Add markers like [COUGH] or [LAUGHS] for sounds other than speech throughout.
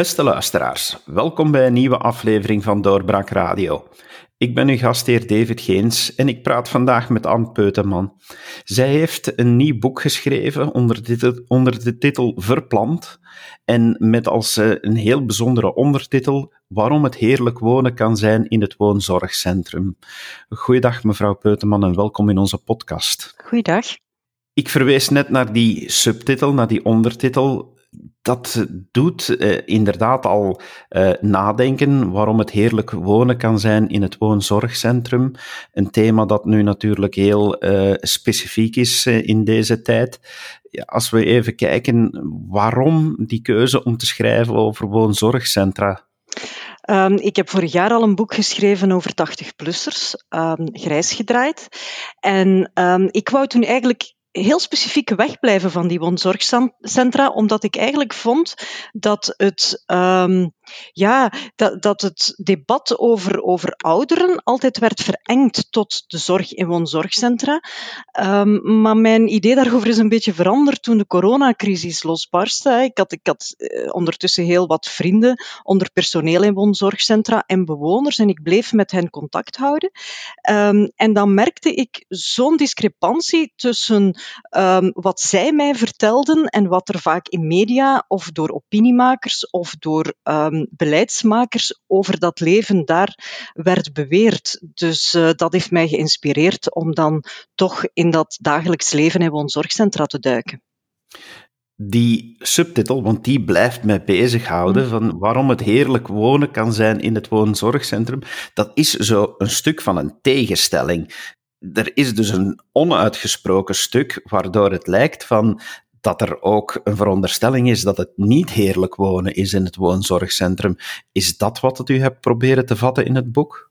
Beste luisteraars, welkom bij een nieuwe aflevering van Doorbraak Radio. Ik ben uw gastheer David Geens en ik praat vandaag met Anne Peuteman. Zij heeft een nieuw boek geschreven onder de, titel, onder de titel Verplant en met als eh, een heel bijzondere ondertitel Waarom het heerlijk wonen kan zijn in het woonzorgcentrum. Goeiedag mevrouw Peuteman en welkom in onze podcast. Goeiedag. Ik verwees net naar die subtitel, naar die ondertitel dat doet uh, inderdaad al uh, nadenken waarom het heerlijk wonen kan zijn in het woonzorgcentrum. Een thema dat nu natuurlijk heel uh, specifiek is in deze tijd. Ja, als we even kijken, waarom die keuze om te schrijven over woonzorgcentra? Um, ik heb vorig jaar al een boek geschreven over 80-plussers, um, ehm, grijs gedraaid. En um, ik wou toen eigenlijk heel specifiek wegblijven van die woonzorgcentra, omdat ik eigenlijk vond dat het um, ja, dat, dat het debat over, over ouderen altijd werd verengd tot de zorg in woonzorgcentra. Um, maar mijn idee daarover is een beetje veranderd toen de coronacrisis losbarstte. Ik had, ik had uh, ondertussen heel wat vrienden onder personeel in woonzorgcentra en bewoners en ik bleef met hen contact houden. Um, en dan merkte ik zo'n discrepantie tussen um, wat zij mij vertelden en wat er vaak in media of door opiniemakers of door beleidsmakers over dat leven daar werd beweerd. Dus uh, dat heeft mij geïnspireerd om dan toch in dat dagelijks leven in woonzorgcentra te duiken die subtitel, want die blijft mij bezighouden, mm. van waarom het heerlijk wonen kan zijn in het woonzorgcentrum, dat is zo een stuk van een tegenstelling. Er is dus een onuitgesproken stuk waardoor het lijkt van dat er ook een veronderstelling is dat het niet heerlijk wonen is in het woonzorgcentrum. Is dat wat u hebt proberen te vatten in het boek?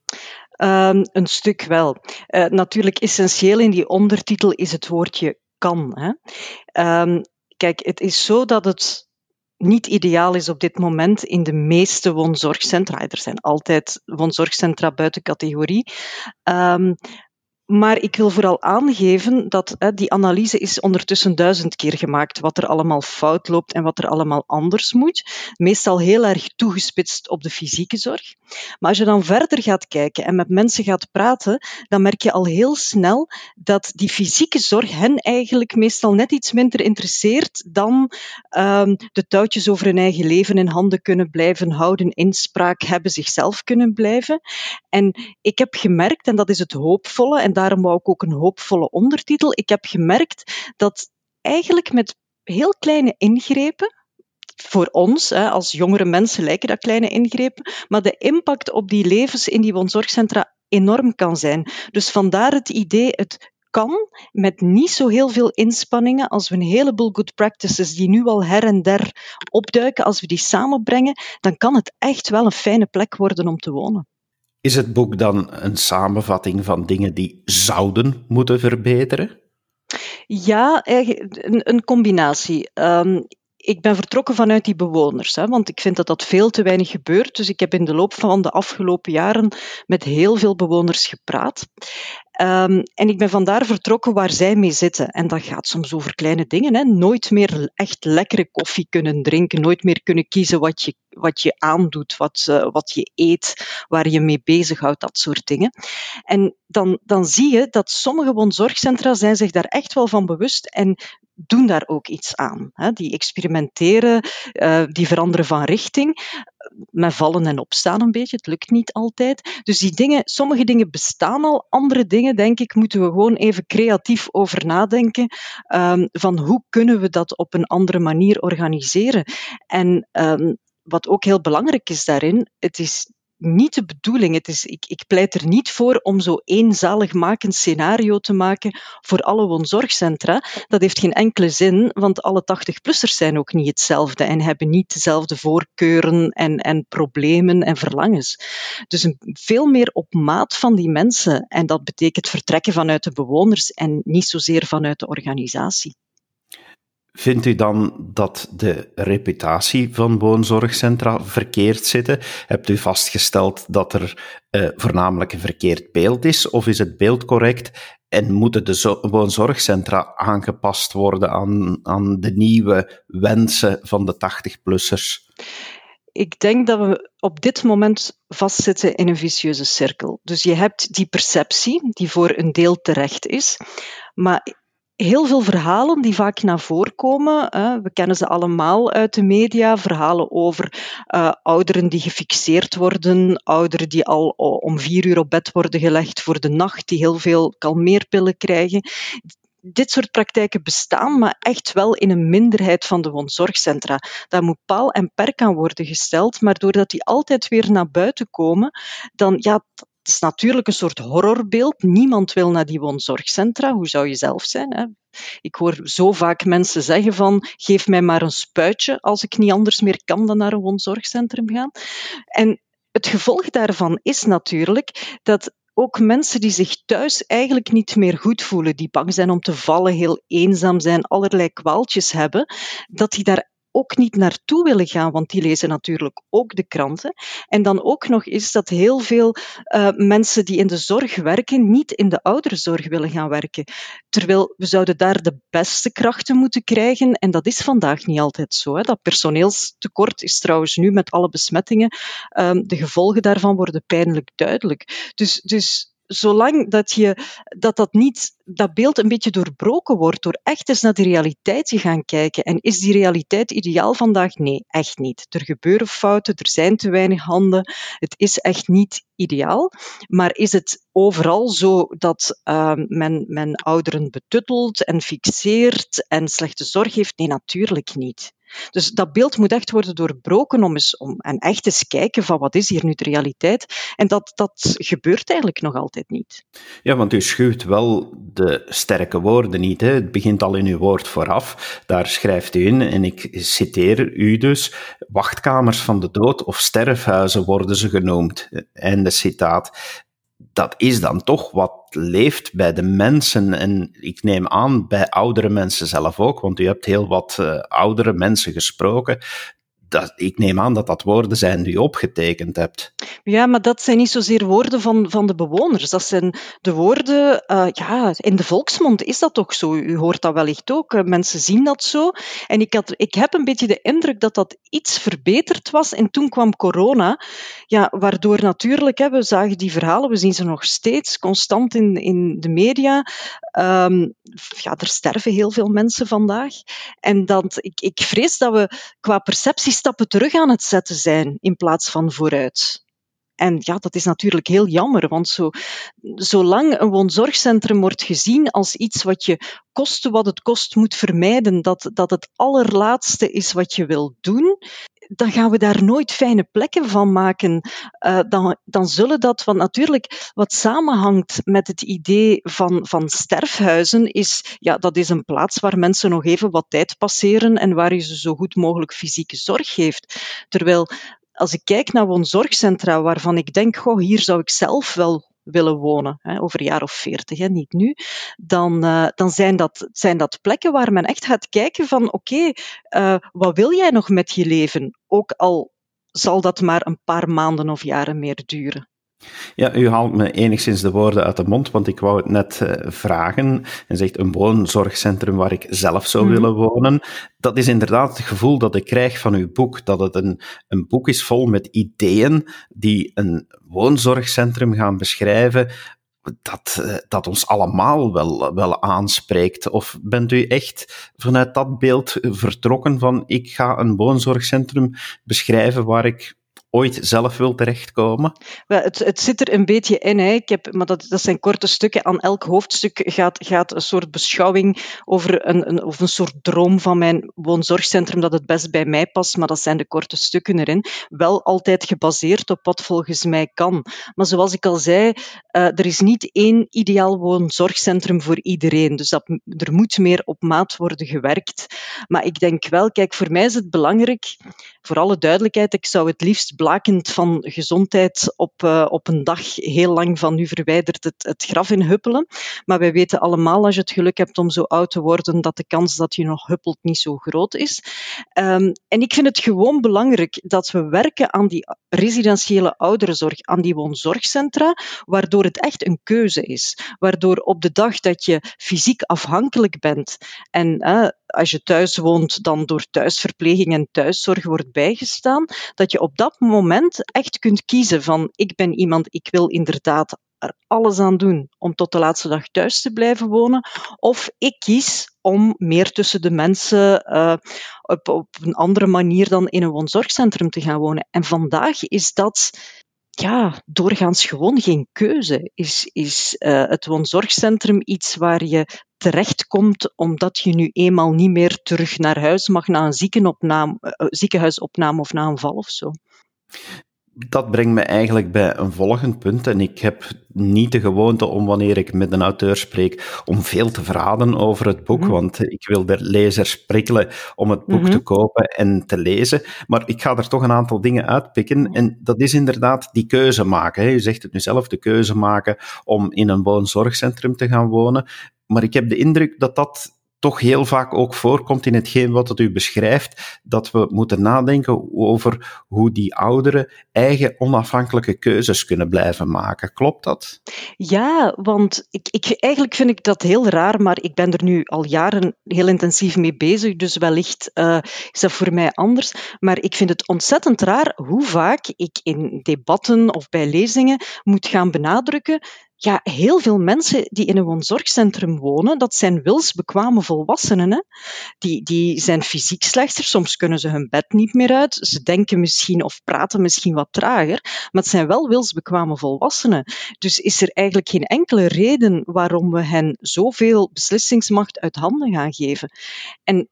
Um, een stuk wel. Uh, natuurlijk essentieel in die ondertitel is het woordje kan. Hè? Um, kijk, het is zo dat het niet ideaal is op dit moment in de meeste woonzorgcentra. Er zijn altijd woonzorgcentra buiten categorie. Um, maar ik wil vooral aangeven dat hè, die analyse is ondertussen duizend keer gemaakt, wat er allemaal fout loopt en wat er allemaal anders moet. Meestal heel erg toegespitst op de fysieke zorg. Maar als je dan verder gaat kijken en met mensen gaat praten, dan merk je al heel snel dat die fysieke zorg hen eigenlijk meestal net iets minder interesseert dan um, de touwtjes over hun eigen leven in handen kunnen blijven houden, inspraak hebben, zichzelf kunnen blijven. En ik heb gemerkt, en dat is het hoopvolle, en daarom wou ik ook een hoopvolle ondertitel. Ik heb gemerkt dat eigenlijk met heel kleine ingrepen, voor ons, als jongere mensen lijken dat kleine ingrepen, maar de impact op die levens in die woonzorgcentra enorm kan zijn. Dus vandaar het idee, het kan met niet zo heel veel inspanningen, als we een heleboel good practices die nu al her en der opduiken, als we die samenbrengen, dan kan het echt wel een fijne plek worden om te wonen. Is het boek dan een samenvatting van dingen die zouden moeten verbeteren? Ja, een, een combinatie. Um, ik ben vertrokken vanuit die bewoners, hè, want ik vind dat dat veel te weinig gebeurt. Dus ik heb in de loop van de afgelopen jaren met heel veel bewoners gepraat. Um, en ik ben vandaar vertrokken waar zij mee zitten. En dat gaat soms over kleine dingen. Hè. Nooit meer echt lekkere koffie kunnen drinken, nooit meer kunnen kiezen wat je, wat je aandoet, wat, uh, wat je eet, waar je mee bezighoudt, dat soort dingen. En dan, dan zie je dat sommige woonzorgcentra zijn zich daar echt wel van bewust en doen daar ook iets aan. Hè. Die experimenteren, uh, die veranderen van richting met vallen en opstaan een beetje. Het lukt niet altijd. Dus die dingen, sommige dingen bestaan al, andere dingen, denk ik, moeten we gewoon even creatief over nadenken. Um, van hoe kunnen we dat op een andere manier organiseren? En um, wat ook heel belangrijk is daarin, het is niet de bedoeling. Het is, ik, ik pleit er niet voor om zo eenzaligmakend scenario te maken voor alle woonzorgcentra. Dat heeft geen enkele zin, want alle 80-plussers zijn ook niet hetzelfde en hebben niet dezelfde voorkeuren en, en problemen en verlangens. Dus een, veel meer op maat van die mensen. En dat betekent vertrekken vanuit de bewoners en niet zozeer vanuit de organisatie. Vindt u dan dat de reputatie van woonzorgcentra verkeerd zitten? Hebt u vastgesteld dat er uh, voornamelijk een verkeerd beeld is, of is het beeld correct? En moeten de woonzorgcentra aangepast worden aan, aan de nieuwe wensen van de 80-plussers? ik denk dat we op dit moment vastzitten in een vicieuze cirkel. Dus je hebt die perceptie, die voor een deel terecht is, maar heel veel verhalen die vaak naar voren komen. we kennen ze allemaal uit de media. Verhalen over uh, ouderen die gefixeerd worden, ouderen die al om vier uur op bed worden gelegd voor de nacht, die heel veel kalmeerpillen krijgen dit soort praktijken bestaan, maar echt wel in een minderheid van de woonzorgcentra. Daar moet paal en perk aan worden gesteld, maar doordat die altijd weer naar buiten komen, dan ja, is natuurlijk een soort horrorbeeld. Niemand wil naar die woonzorgcentra. Hoe zou je zelf zijn? Hè? Ik hoor zo vaak mensen zeggen van geef mij maar een spuitje als ik niet anders meer kan dan naar een woonzorgcentrum gaan. En het gevolg daarvan is natuurlijk dat ook mensen die zich thuis eigenlijk niet meer goed voelen, die bang zijn om te vallen, heel eenzaam zijn, allerlei kwaaltjes hebben, dat die daar ook niet naartoe willen gaan, want die lezen natuurlijk ook de kranten. En dan ook nog is dat heel veel uh, mensen die in de zorg werken, niet in de ouderenzorg willen gaan werken. Terwijl we zouden daar de beste krachten moeten krijgen, en dat is vandaag niet altijd zo. Hè. Dat personeelstekort is trouwens nu met alle besmettingen, uh, de gevolgen daarvan worden pijnlijk duidelijk. Dus, dus zolang dat, je, dat, dat, niet, dat beeld een beetje doorbroken wordt door echt eens naar de realiteit te gaan kijken. En is die realiteit ideaal vandaag? Nee, echt niet. Er gebeuren fouten, er zijn te weinig handen. Het is echt niet ideaal. Maar is het overal zo dat uh, men, men ouderen betuttelt en fixeert en slechte zorg heeft? Nee, natuurlijk niet. Dus dat beeld moet echt worden doorbroken om, eens, om en echt eens kijken van wat is hier nu de realiteit. En dat, dat gebeurt eigenlijk nog altijd niet. Ja, want u schuwt wel de sterke woorden niet. Hè? Het begint al in uw woord vooraf. Daar schrijft u in, en ik citeer u dus, wachtkamers van de dood of sterfhuizen worden ze genoemd. Einde citaat dat is dan toch wat leeft bij de mensen. En ik neem aan bij oudere mensen zelf ook, want u hebt heel wat uh, oudere mensen gesproken dat, ik neem aan dat dat woorden zijn die je opgetekend hebt. Ja, maar dat zijn niet zozeer woorden van, van de bewoners. Dat zijn de woorden, uh, ja, in de volksmond is dat toch zo. U hoort dat wellicht ook. Eh, mensen zien dat zo. En ik, had, ik heb een beetje de indruk dat dat iets verbeterd was. En toen kwam corona, ja, waardoor natuurlijk, hè, we zagen die verhalen, we zien ze nog steeds constant in, in de media. Um, ja, er sterven heel veel mensen vandaag. En dat, ik, ik vrees dat we qua percepties stappen terug aan het zetten zijn in plaats van vooruit. En ja, dat is natuurlijk heel jammer, want zo, zolang een woonzorgcentrum wordt gezien als iets wat je koste wat het kost moet vermijden, dat, dat het allerlaatste is wat je wil doen, dan gaan we daar nooit fijne plekken van maken. Uh, dan, dan zullen dat, want natuurlijk wat samenhangt met het idee van, van sterfhuizen is, ja, dat is een plaats waar mensen nog even wat tijd passeren en waar je ze zo goed mogelijk fysieke zorg geeft. Terwijl als ik kijk naar woonzorgcentra waarvan ik denk, goh, hier zou ik zelf wel willen wonen, hè, over een jaar of veertig, niet nu, dan, uh, dan zijn, dat, zijn dat plekken waar men echt gaat kijken van oké, uh, wat wil jij nog met je leven? Ook al zal dat maar een paar maanden of jaren meer duren. Ja, u haalt me enigszins de woorden uit de mond, want ik wou het net uh, vragen. En zegt een woonzorgcentrum waar ik zelf zou mm. willen wonen. Dat is inderdaad het gevoel dat ik krijg van uw boek. Dat het een, een boek is vol met ideeën die een woonzorgcentrum gaan beschrijven. Dat, uh, dat ons allemaal wel, wel aanspreekt. Of bent u echt vanuit dat beeld vertrokken van ik ga een woonzorgcentrum beschrijven waar ik ooit zelf wil terechtkomen? Het, het zit er een beetje in. Hè. Ik heb, maar dat, dat zijn korte stukken. Aan elk hoofdstuk gaat, gaat een soort beschouwing over een, een, of een soort droom van mijn woonzorgcentrum dat het best bij mij past. Maar dat zijn de korte stukken erin. Wel altijd gebaseerd op wat volgens mij kan. Maar zoals ik al zei, uh, er is niet één ideaal woonzorgcentrum voor iedereen. Dus dat, er moet meer op maat worden gewerkt. Maar ik denk wel, kijk, voor mij is het belangrijk, voor alle duidelijkheid, ik zou het liefst blakend van gezondheid op, uh, op een dag heel lang van u verwijderd het, het graf in huppelen. Maar wij weten allemaal, als je het geluk hebt om zo oud te worden, dat de kans dat je nog huppelt niet zo groot is. Um, en ik vind het gewoon belangrijk dat we werken aan die residentiële ouderenzorg, aan die woonzorgcentra, waardoor het echt een keuze is. Waardoor op de dag dat je fysiek afhankelijk bent en als je thuis woont, dan door thuisverpleging en thuiszorg wordt bijgestaan, dat je op dat moment echt kunt kiezen van ik ben iemand, ik wil inderdaad er alles aan doen om tot de laatste dag thuis te blijven wonen. Of ik kies om meer tussen de mensen uh, op, op een andere manier dan in een woonzorgcentrum te gaan wonen. En vandaag is dat ja, doorgaans gewoon geen keuze. Is, is uh, het woonzorgcentrum iets waar je terechtkomt omdat je nu eenmaal niet meer terug naar huis mag na een ziekenopname, uh, ziekenhuisopname of na een val of zo? Dat brengt me eigenlijk bij een volgend punt. En ik heb niet de gewoonte om wanneer ik met een auteur spreek, om veel te verraden over het boek. Mhm. Want ik wil de lezers prikkelen om het boek mhm. te kopen en te lezen. Maar ik ga er toch een aantal dingen uitpikken. En dat is inderdaad die keuze maken. Hè. Je zegt het nu zelf, de keuze maken om in een woonzorgcentrum te gaan wonen. Maar ik heb de indruk dat dat toch heel vaak ook voorkomt in hetgeen wat u beschrijft, dat we moeten nadenken over hoe die ouderen eigen onafhankelijke keuzes kunnen blijven maken. Klopt dat? Ja, want ik, ik, eigenlijk vind ik dat heel raar, maar ik ben er nu al jaren heel intensief mee bezig, dus wellicht uh, is dat voor mij anders. Maar ik vind het ontzettend raar hoe vaak ik in debatten of bij lezingen moet gaan benadrukken ja, heel veel mensen die in een woonzorgcentrum wonen, dat zijn wilsbekwame volwassenen. Hè? Die, die zijn fysiek slechter, soms kunnen ze hun bed niet meer uit, ze denken misschien of praten misschien wat trager, maar het zijn wel wilsbekwame volwassenen. Dus is er eigenlijk geen enkele reden waarom we hen zoveel beslissingsmacht uit handen gaan geven. En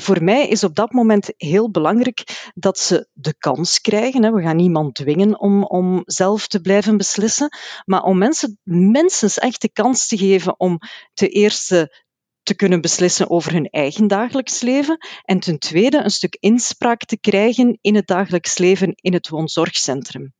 voor mij is op dat moment heel belangrijk dat ze de kans krijgen. We gaan niemand dwingen om, om zelf te blijven beslissen, maar om mensen minstens echt de kans te geven om ten eerste te kunnen beslissen over hun eigen dagelijks leven en ten tweede een stuk inspraak te krijgen in het dagelijks leven in het woonzorgcentrum.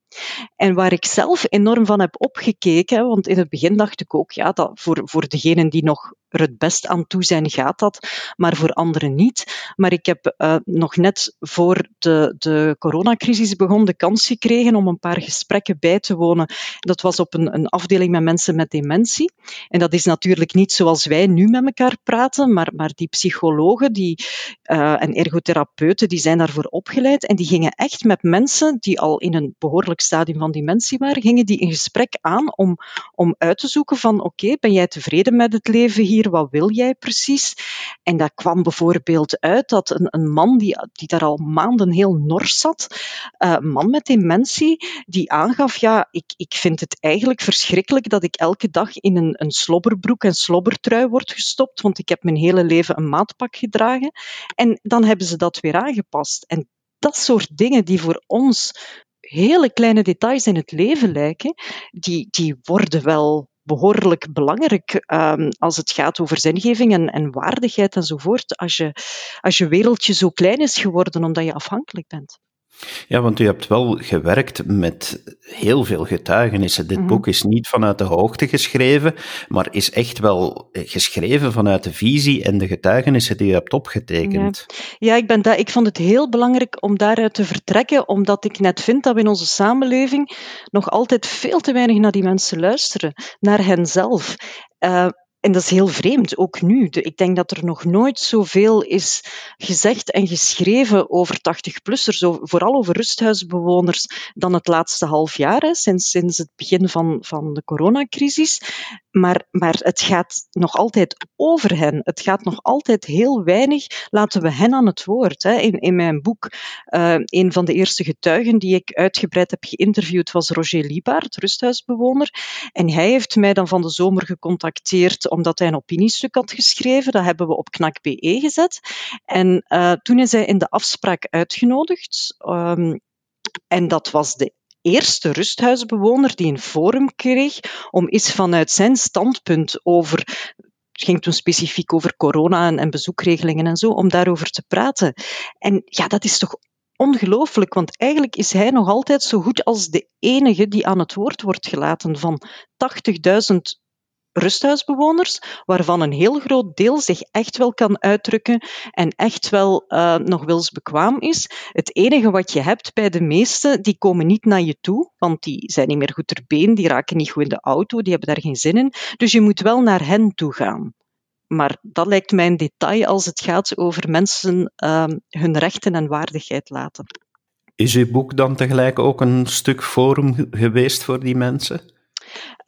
En waar ik zelf enorm van heb opgekeken, want in het begin dacht ik ook, ja, dat voor, voor degenen die nog er het best aan toe zijn, gaat dat, maar voor anderen niet. Maar ik heb uh, nog net voor de, de coronacrisis begon de kans gekregen om een paar gesprekken bij te wonen. Dat was op een, een afdeling met mensen met dementie. En dat is natuurlijk niet zoals wij nu met elkaar praten, maar, maar die psychologen die, uh, en ergotherapeuten die zijn daarvoor opgeleid en die gingen echt met mensen die al in een behoorlijk stadium van dementie waren, gingen die een gesprek aan om, om uit te zoeken van oké, ben jij tevreden met het leven hier? wat wil jij precies? En dat kwam bijvoorbeeld uit dat een, een man die, die daar al maanden heel nors zat, uh, een man met dementie, die aangaf, ja, ik, ik vind het eigenlijk verschrikkelijk dat ik elke dag in een, een slobberbroek en slobbertrui word gestopt, want ik heb mijn hele leven een maatpak gedragen. En dan hebben ze dat weer aangepast. En dat soort dingen die voor ons hele kleine details in het leven lijken, die, die worden wel behoorlijk belangrijk um, als het gaat over zingeving en, en waardigheid enzovoort. Als je, als je wereldje zo klein is geworden omdat je afhankelijk bent. Ja, want u hebt wel gewerkt met heel veel getuigenissen. Dit mhm. boek is niet vanuit de hoogte geschreven, maar is echt wel geschreven vanuit de visie en de getuigenissen die u hebt opgetekend. Ja, ik, ben ik vond het heel belangrijk om daaruit te vertrekken, omdat ik net vind dat we in onze samenleving nog altijd veel te weinig naar die mensen luisteren, naar henzelf. Uh, en dat is heel vreemd, ook nu. Ik denk dat er nog nooit zoveel is gezegd en geschreven over 80-plussers, vooral over rusthuisbewoners, dan het laatste half jaar, sinds, het begin van, van de coronacrisis. Maar, maar het gaat nog altijd over hen. Het gaat nog altijd heel weinig. Laten we hen aan het woord. Hè. In, in mijn boek, uh, een van de eerste getuigen die ik uitgebreid heb geïnterviewd was Roger Liebaert, rusthuisbewoner. En hij heeft mij dan van de zomer gecontacteerd omdat hij een opiniestuk had geschreven. Dat hebben we op knak.be gezet. En uh, toen is hij in de afspraak uitgenodigd. Um, en dat was de eerste rusthuisbewoner die een forum kreeg om eens vanuit zijn standpunt over het ging toen specifiek over corona en, en, bezoekregelingen en zo, om daarover te praten. En ja, dat is toch ongelooflijk, want eigenlijk is hij nog altijd zo goed als de enige die aan het woord wordt gelaten van 80.000 rusthuisbewoners, waarvan een heel groot deel zich echt wel kan uitdrukken en echt wel uh, nog wilsbekwaam is. Het enige wat je hebt bij de meesten, die komen niet naar je toe, want die zijn niet meer goed ter been, die raken niet goed in de auto, die hebben daar geen zin in. Dus je moet wel naar hen toe gaan. maar dat lijkt mij een detail als het gaat over mensen ehm, hun rechten en waardigheid laten. Is uw boek dan tegelijk ook een stuk forum geweest voor die mensen?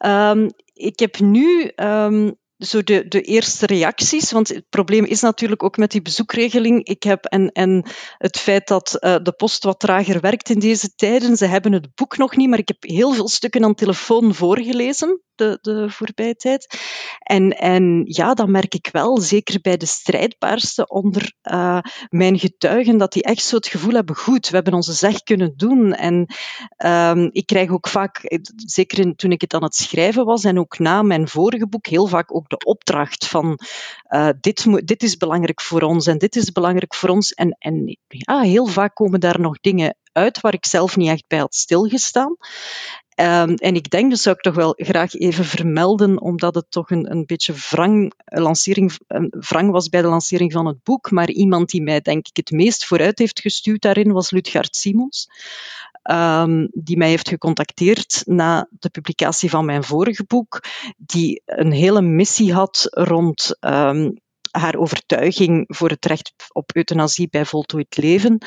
Um, ik heb nu um, zo de, de eerste reacties, want het probleem is natuurlijk ook met die bezoekregeling. Ik heb en, en het feit dat uh, de post wat trager werkt in deze tijden. Ze hebben het boek nog niet, maar ik heb heel veel stukken aan telefoon voorgelezen de, de voorbije tijd. En, en ja, dat merk ik wel, zeker bij de strijdbaarste onder uh, mijn getuigen, dat die echt zo het gevoel hebben, goed, we hebben onze zeg kunnen doen. En um, ik krijg ook vaak, zeker toen ik het aan het schrijven was en ook na mijn vorige boek, heel vaak ook de opdracht van uh, dit, dit is belangrijk voor ons en dit is belangrijk voor ons. En, en heel vaak komen daar nog dingen uit waar ik zelf niet echt bij had stilgestaan. Um, en ik denk, dus zou ik toch wel graag even vermelden, omdat het toch een, een beetje wrang, lancering, wrang was bij de lancering van het boek. Maar iemand die mij, denk ik, het meest vooruit heeft gestuurd daarin was Ludgard Simons. Um, die mij heeft gecontacteerd na de publicatie van mijn vorige boek, die een hele missie had rond um, haar overtuiging voor het recht op euthanasie bij voltooid leven.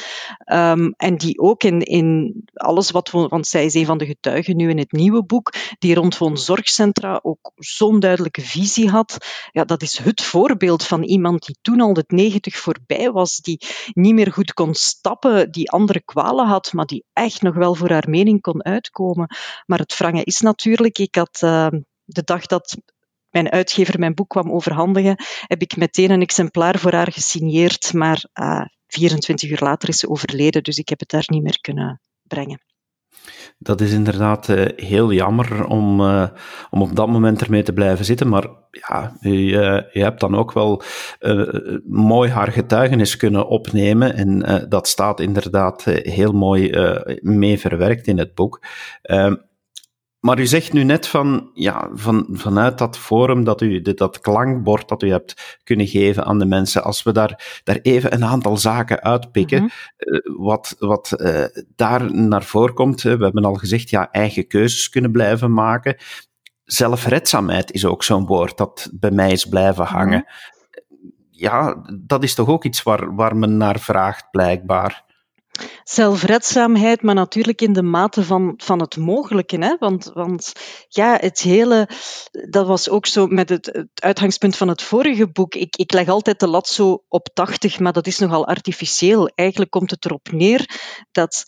Um, en die ook in, in alles wat we, want zij is een van de getuigen nu in het nieuwe boek, die rond woonzorgcentra ook zo'n duidelijke visie had. Ja, dat is het voorbeeld van iemand die toen al het 90 voorbij was, die niet meer goed kon stappen, die andere kwalen had, maar die echt nog wel voor haar mening kon uitkomen. Maar het wrange is natuurlijk, ik had uh, de dag dat mijn uitgever mijn boek kwam overhandigen, heb ik meteen een exemplaar voor haar gesigneerd, maar uh, ah, 24 uur later is ze overleden, dus ik heb het daar niet meer kunnen brengen. Dat is inderdaad uh, heel jammer om, uh, om op dat moment ermee te blijven zitten. Maar ja, je, je hebt dan ook wel mooi haar getuigenis kunnen opnemen. En dat staat inderdaad heel mooi mee verwerkt in het boek. Maar u zegt nu net van, ja, van, vanuit dat forum dat u, dat klankbord dat u hebt kunnen geven aan de mensen, als we daar, daar even een aantal zaken uitpikken, mm -hmm. wat, wat uh, daar naar voren komt, we hebben al gezegd, ja, eigen keuzes kunnen blijven maken. Zelfredzaamheid is ook zo'n woord dat bij mij is blijven mhm. hangen. Mm -hmm. Ja, dat is toch ook iets waar, waar men naar vraagt, blijkbaar. Zelfredzaamheid, maar natuurlijk in de mate van, van het mogelijke. Hè? Want, want ja, het hele, dat was ook zo met het, uitgangspunt van het vorige boek. Ik, ik leg altijd de lat zo op 80, maar dat is nogal artificieel. Eigenlijk komt het erop neer dat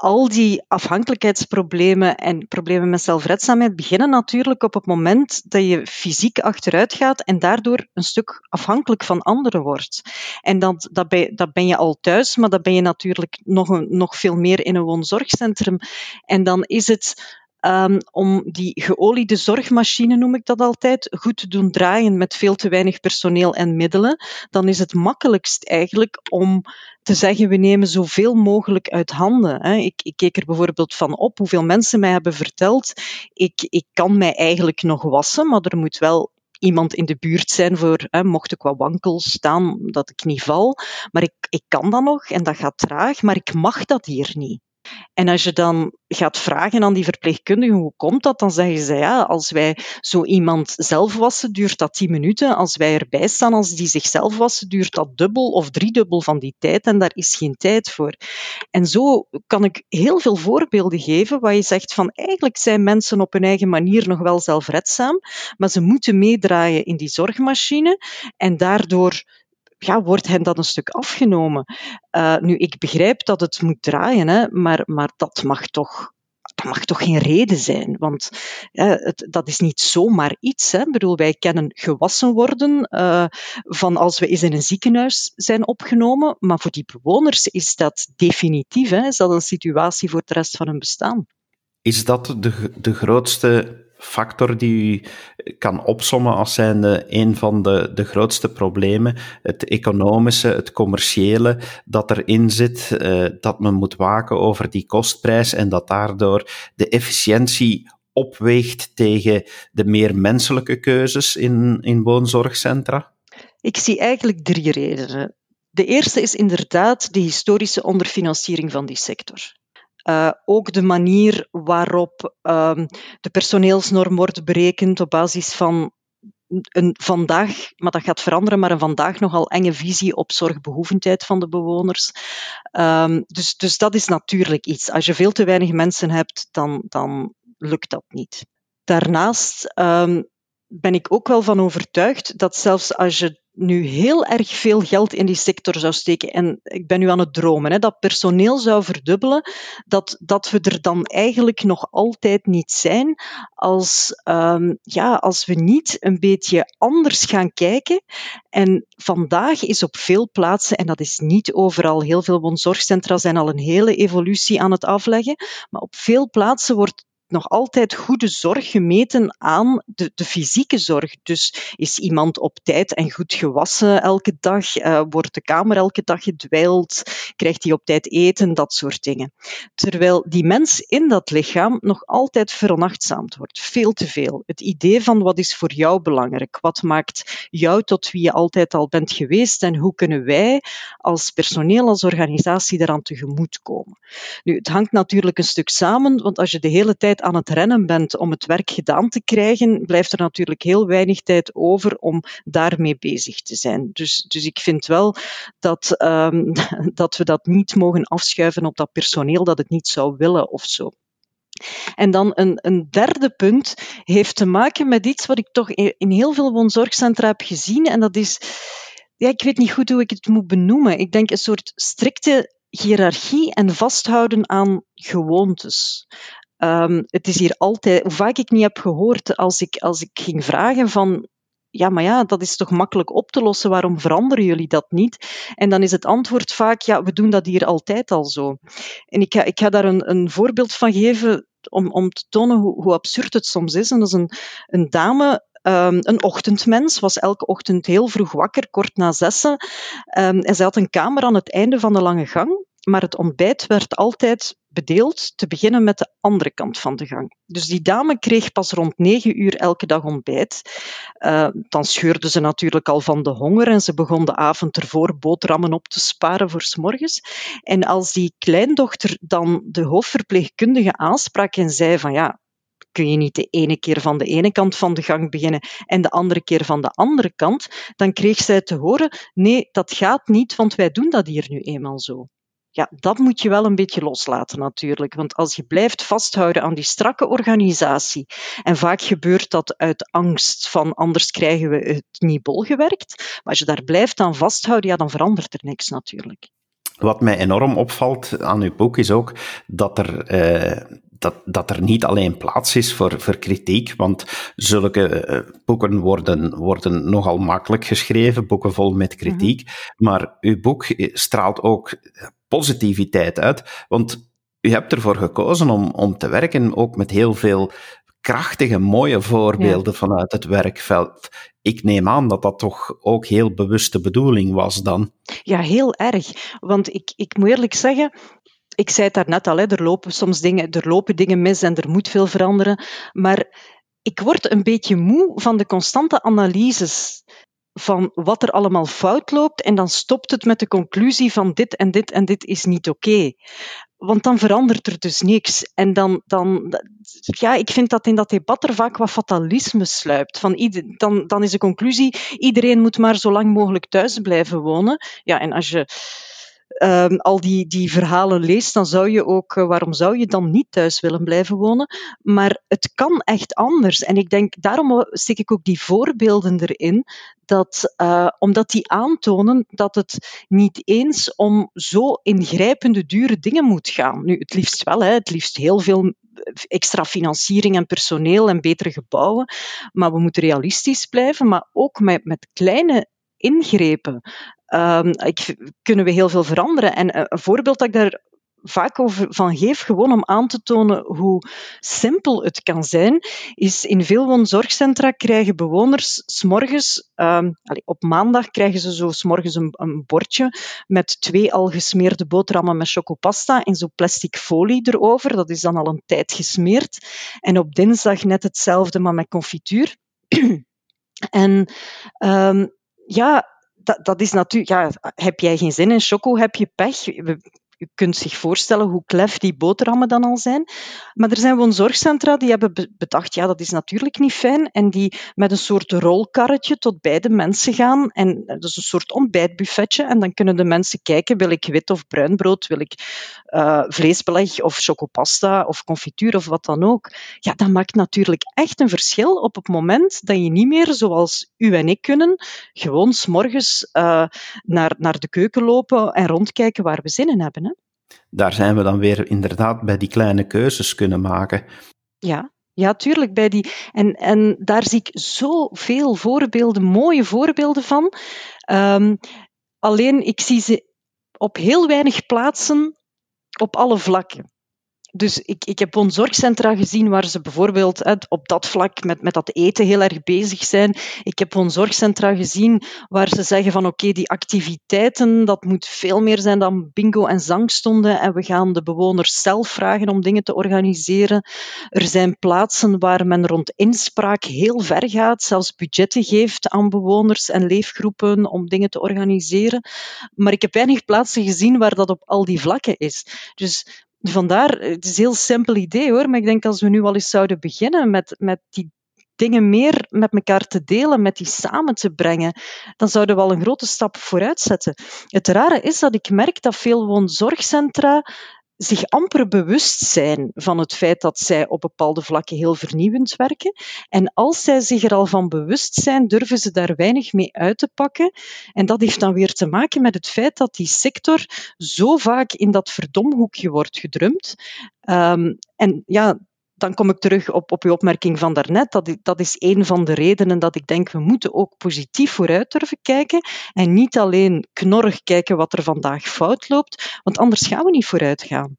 al die afhankelijkheidsproblemen en problemen met zelfredzaamheid beginnen natuurlijk op het moment dat je fysiek achteruit gaat en daardoor een stuk afhankelijk van anderen wordt. En dat, dat, ben, dat ben je al thuis, maar dat ben je natuurlijk nog, een, nog veel meer in een woonzorgcentrum. En dan is het Um, om die geoliede zorgmachine, noem ik dat altijd, goed te doen draaien met veel te weinig personeel en middelen, dan is het makkelijkst eigenlijk om te zeggen, we nemen zoveel mogelijk uit handen. Ik, ik keek er bijvoorbeeld van op hoeveel mensen mij hebben verteld, ik, ik kan mij eigenlijk nog wassen, maar er moet wel iemand in de buurt zijn voor, hè, mocht ik wat wankel staan, dat ik niet val. Maar ik, ik kan dat nog en dat gaat traag, maar ik mag dat hier niet. En als je dan gaat vragen aan die verpleegkundigen hoe komt dat, dan zeggen ze ja, als wij zo iemand zelf wassen, duurt dat tien minuten. Als wij erbij staan, als die zichzelf wassen, duurt dat dubbel of driedubbel van die tijd en daar is geen tijd voor. En zo kan ik heel veel voorbeelden geven waar je zegt van eigenlijk zijn mensen op hun eigen manier nog wel zelfredzaam, maar ze moeten meedraaien in die zorgmachine en daardoor ja, wordt hen dat een stuk afgenomen. Uh, nu, ik begrijp dat het moet draaien, hè, maar, maar dat mag toch dat mag toch geen reden zijn, want het, dat is niet zomaar iets. Hè. Ik bedoel, wij kennen gewassen worden uh, van als we eens in een ziekenhuis zijn opgenomen, maar voor die bewoners is dat definitief, hè, is dat een situatie voor de rest van hun bestaan. Is dat de, de grootste factor die u kan opsommen als zijnde een van de, de grootste problemen. Het economische, het commerciële dat erin zit, uh, dat men moet waken over die kostprijs en dat daardoor de efficiëntie opweegt tegen de meer menselijke keuzes in, in woonzorgcentra? Ik zie eigenlijk drie redenen. De eerste is inderdaad de historische onderfinanciering van die sector. Uh, ook de manier waarop um, de personeelsnorm wordt berekend op basis van een vandaag, maar dat gaat veranderen, maar een vandaag nogal enge visie op zorgbehoevendheid van de bewoners. Um, dus, dus dat is natuurlijk iets. Als je veel te weinig mensen hebt, dan, dan lukt dat niet. Daarnaast um, ben ik ook wel van overtuigd dat zelfs als je nu heel erg veel geld in die sector zou steken, en ik ben nu aan het dromen, hè, dat personeel zou verdubbelen, dat, dat we er dan eigenlijk nog altijd niet zijn als, um, ja, als we niet een beetje anders gaan kijken. En vandaag is op veel plaatsen, en dat is niet overal, heel veel woonzorgcentra zijn al een hele evolutie aan het afleggen, maar op veel plaatsen wordt nog altijd goede zorg gemeten aan de, de, fysieke zorg. Dus is iemand op tijd en goed gewassen elke dag? Uh, wordt de kamer elke dag gedwijld? Krijgt hij op tijd eten? Dat soort dingen. Terwijl die mens in dat lichaam nog altijd veronachtzaamd wordt. Veel te veel. Het idee van wat is voor jou belangrijk? Wat maakt jou tot wie je altijd al bent geweest? En hoe kunnen wij als personeel, als organisatie daaraan tegemoet komen? Nu, het hangt natuurlijk een stuk samen, want als je de hele tijd aan het rennen bent om het werk gedaan te krijgen, blijft er natuurlijk heel weinig tijd over om daarmee bezig te zijn. Dus, dus ik vind wel dat, um, [LAUGHS] dat we dat niet mogen afschuiven op dat personeel dat het niet zou willen of zo. En dan een, een, derde punt heeft te maken met iets wat ik toch in heel veel woonzorgcentra heb gezien. En dat is, ja, ik weet niet goed hoe ik het moet benoemen. Ik denk een soort strikte hiërarchie en vasthouden aan gewoontes. Um, het is hier altijd, hoe vaak ik niet heb gehoord als ik, als ik ging vragen van ja, maar ja, dat is toch makkelijk op te lossen, waarom veranderen jullie dat niet? En dan is het antwoord vaak, ja, we doen dat hier altijd al zo. En ik ga, ik ga daar een, een voorbeeld van geven om, om te tonen hoe, hoe absurd het soms is. En dat is een, een dame Um, een ochtendmens, was elke ochtend heel vroeg wakker, kort na zessen. Um, en zij had een kamer aan het einde van de lange gang maar het ontbijt werd altijd bedeeld, te beginnen met de andere kant van de gang. Dus die dame kreeg pas rond negen uur elke dag ontbijt. Uh, dan scheurde ze natuurlijk al van de honger en ze begon de avond ervoor boterhammen op te sparen voor s morgens. En als die kleindochter dan de hoofdverpleegkundige aansprak en zei van ja, kun je niet de ene keer van de ene kant van de gang beginnen en de andere keer van de andere kant, dan kreeg zij te horen, nee, dat gaat niet, want wij doen dat hier nu eenmaal zo ja, dat moet je wel een beetje loslaten natuurlijk. Want als je blijft vasthouden aan die strakke organisatie, en vaak gebeurt dat uit angst van anders krijgen we het niet bolgewerkt, maar als je daar blijft aan vasthouden, ja, dan verandert er niks natuurlijk. Wat mij enorm opvalt aan uw boek is ook dat er, eh, dat, dat er niet alleen plaats is voor, voor kritiek, want zulke eh, boeken worden, worden nogal makkelijk geschreven, boeken vol met kritiek, mhm. maar uw boek straalt ook positiviteit uit. Want u hebt ervoor gekozen om, om te werken ook met heel veel krachtige, mooie voorbeelden vanuit het werkveld. Ik neem aan dat dat toch ook heel bewuste bedoeling was dan. Ja, heel erg. Want ik, ik moet eerlijk zeggen, ik zei het daarnet al, hè, er lopen soms dingen, er lopen dingen mis en er moet veel veranderen. Maar ik word een beetje moe van de constante analyses van wat er allemaal fout loopt en dan stopt het met de conclusie van dit en dit en dit is niet oké. Want dan verandert er dus niks. En dan, dan, ja, ik vind dat in dat debat er vaak wat fatalisme sluipt. Van ieder, dan, dan is de conclusie, iedereen moet maar zo lang mogelijk thuis blijven wonen. Ja, en als je um, al die, die verhalen leest, dan zou je ook, uh, waarom zou je dan niet thuis willen blijven wonen? Maar het kan echt anders. En ik denk, daarom steek ik ook die voorbeelden erin, dat, uh, omdat die aantonen dat het niet eens om zo ingrijpende, dure dingen moet gaan. Nu, het liefst wel, hè, het liefst heel veel extra financiering en personeel en betere gebouwen. Maar we moeten realistisch blijven, maar ook met, met kleine ingrepen um, ik, kunnen we heel veel veranderen. En een voorbeeld dat ik daar vaak over van geef, gewoon om aan te tonen hoe simpel het kan zijn, is in veel woonzorgcentra krijgen bewoners s'morgens, um, op maandag krijgen ze zo s'morgens een, een bordje met twee al gesmeerde boterhammen met chocopasta en zo plastic folie erover. Dat is dan al een tijd gesmeerd. En op dinsdag net hetzelfde, maar met confituur. [CLEARS THROAT] en um, ja, dat, is natuurlijk, ja, heb jij geen zin in choco, heb je pech. Je kunt zich voorstellen hoe klef die boterhammen dan al zijn. Maar er zijn woonzorgcentra die hebben bedacht, ja, dat is natuurlijk niet fijn. En die met een soort rolkarretje tot bij de mensen gaan. En dat is een soort ontbijtbuffetje. En dan kunnen de mensen kijken, wil ik wit of bruin brood? Wil ik uh, vleesbeleg of chocopasta of confituur of wat dan ook? Ja, dat maakt natuurlijk echt een verschil op het moment dat je niet meer, zoals u en ik kunnen, gewoon s'morgens uh, naar, naar de keuken lopen en rondkijken waar we zin in hebben. Daar zijn we dan weer inderdaad bij die kleine keuzes kunnen maken. Ja, ja, tuurlijk. Bij die, en, en daar zie ik zoveel voorbeelden, mooie voorbeelden van. Um, alleen, ik zie ze op heel weinig plaatsen op alle vlakken dus ik, ik heb woonzorgcentra gezien waar ze bijvoorbeeld op dat vlak met, met dat eten heel erg bezig zijn. Ik heb woonzorgcentra gezien waar ze zeggen van oké, die activiteiten, dat moet veel meer zijn dan bingo en zangstonden en we gaan de bewoners zelf vragen om dingen te organiseren. Er zijn plaatsen waar men rond inspraak heel ver gaat, zelfs budgetten geeft aan bewoners en leefgroepen om dingen te organiseren. Maar ik heb weinig plaatsen gezien waar dat op al die vlakken is. Dus vandaar, het is een heel simpel idee hoor, maar ik denk als we nu al eens zouden beginnen met, met die dingen meer met elkaar te delen, met die samen te brengen, dan zouden we al een grote stap vooruit zetten. Het rare is dat ik merk dat veel woonzorgcentra zich amper bewust zijn van het feit dat zij op bepaalde vlakken heel vernieuwend werken. En als zij zich er al van bewust zijn, durven ze daar weinig mee uit te pakken. En dat heeft dan weer te maken met het feit dat die sector zo vaak in dat verdomhoekje wordt gedrumd. Um, en ja, dan kom ik terug op, op uw opmerking van daarnet. Dat, dat is een van de redenen dat ik denk we moeten ook positief vooruit durven kijken en niet alleen knorrig kijken wat er vandaag fout loopt, want anders gaan we niet vooruit gaan.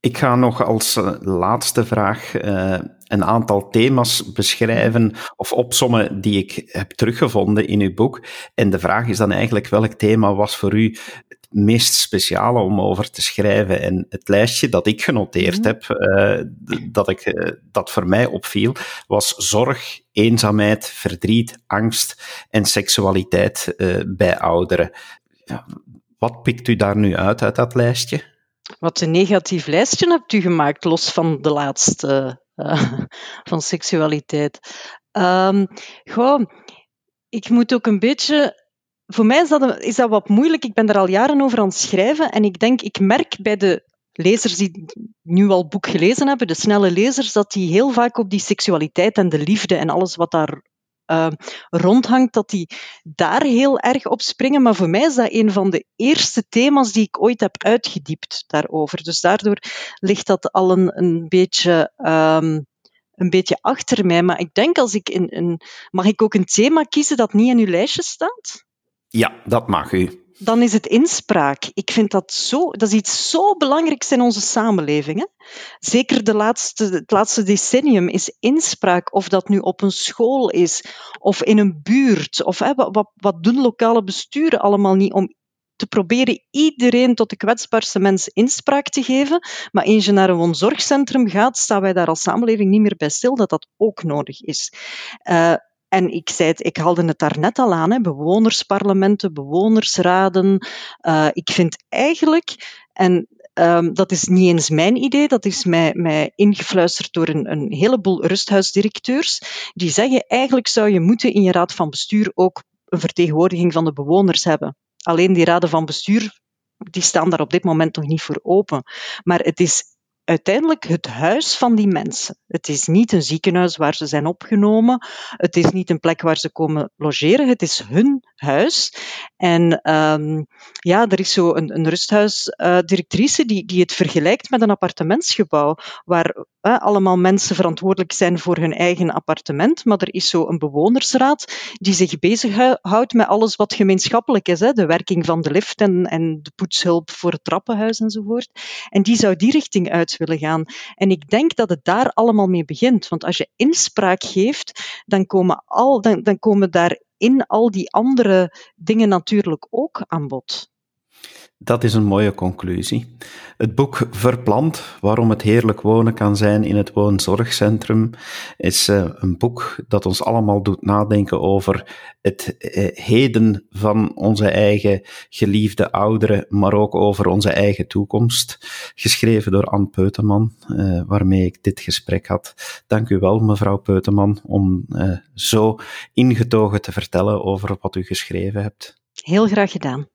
Ik ga nog als eh, laatste vraag uh, een aantal thema's beschrijven of opsommen die ik heb teruggevonden in uw boek. En de vraag is dan eigenlijk welk thema was voor u meest speciale om over te schrijven. En het lijstje dat ik genoteerd mhm. heb, uh, dat, ik, uh, dat voor mij opviel, was zorg, eenzaamheid, verdriet, angst en seksualiteit uh, bij ouderen. Ja, wat pikt u daar nu uit uit dat lijstje? Wat een negatief lijstje hebt u gemaakt, los van de laatste, [LAUGHS] van seksualiteit. Um, goh, ik moet ook een beetje voor mij is dat, is dat wat moeilijk. Ik ben er al jaren over aan het schrijven en ik denk, ik merk bij de lezers die nu al het boek gelezen hebben, de snelle lezers, dat die heel vaak op die seksualiteit en de liefde en alles wat daar uh, rondhangt, dat die daar heel erg op springen. Maar voor mij is dat een van de eerste thema's die ik ooit heb uitgediept daarover. Dus daardoor ligt dat al een, beetje um, een beetje achter mij. Maar ik denk als ik een. Mag ik ook een thema kiezen dat niet in uw lijstje staat? Ja, dat mag u. Dan is het inspraak. Ik vind dat zo, dat is iets zo belangrijks in onze samenleving. Hè? Zeker de laatste, het laatste decennium is inspraak, of dat nu op een school is, of in een buurt, of hè, wat, wat doen lokale besturen allemaal niet om te proberen iedereen tot de kwetsbaarste mens inspraak te geven. Maar eens je naar een woonzorgcentrum gaat, staan wij daar als samenleving niet meer bij stil dat dat ook nodig is. Uh, en ik zei het, ik haalde het daarnet al aan, hè, bewonersparlementen, bewonersraden. Uh, ik vind eigenlijk, en um, dat is niet eens mijn idee, dat is mij, mij ingefluisterd door een, een heleboel rusthuisdirecteurs, die zeggen eigenlijk zou je moeten in je raad van bestuur ook een vertegenwoordiging van de bewoners hebben. Alleen die raden van bestuur, die staan daar op dit moment nog niet voor open. Maar het is uiteindelijk het huis van die mensen. Het is niet een ziekenhuis waar ze zijn opgenomen. Het is niet een plek waar ze komen logeren. Het is hun huis. En um, ja, er is zo een, een rusthuisdirectrice uh, die, die het vergelijkt met een appartementsgebouw, waar uh, allemaal mensen verantwoordelijk zijn voor hun eigen appartement. Maar er is zo een bewonersraad die zich bezighoudt met alles wat gemeenschappelijk is. Hè? De werking van de lift en, en de poetshulp voor het trappenhuis enzovoort. En die zou die richting uit willen gaan. En ik denk dat het daar allemaal mee begint. Want als je inspraak geeft, dan komen, al, dan, dan komen daarin al die andere dingen natuurlijk ook aan bod. Dat is een mooie conclusie. Het boek Verplant, waarom het heerlijk wonen kan zijn in het woonzorgcentrum, is uh, een boek dat ons allemaal doet nadenken over het uh, heden van onze eigen geliefde ouderen, maar ook over onze eigen toekomst. Geschreven door Anne Peuteman, uh, waarmee ik dit gesprek had. Dank u wel, mevrouw Peuteman, om zo ingetogen te vertellen over wat u geschreven hebt. Heel graag gedaan.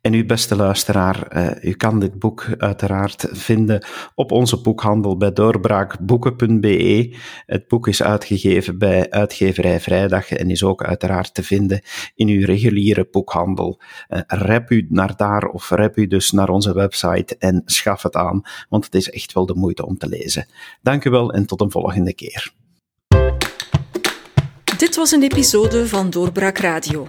En u, beste luisteraar, uh, u kan dit boek uiteraard vinden op onze boekhandel bij doorbraakboeken.be. Het boek is uitgegeven bij Uitgeverij Vrijdag en is ook uiteraard te vinden in uw reguliere boekhandel. Uh, rep u naar daar of rep u dus naar onze website en schaf het aan, want het is echt wel de moeite om te lezen. Dank u wel en tot een volgende keer. Dit was een episode van Doorbraak Radio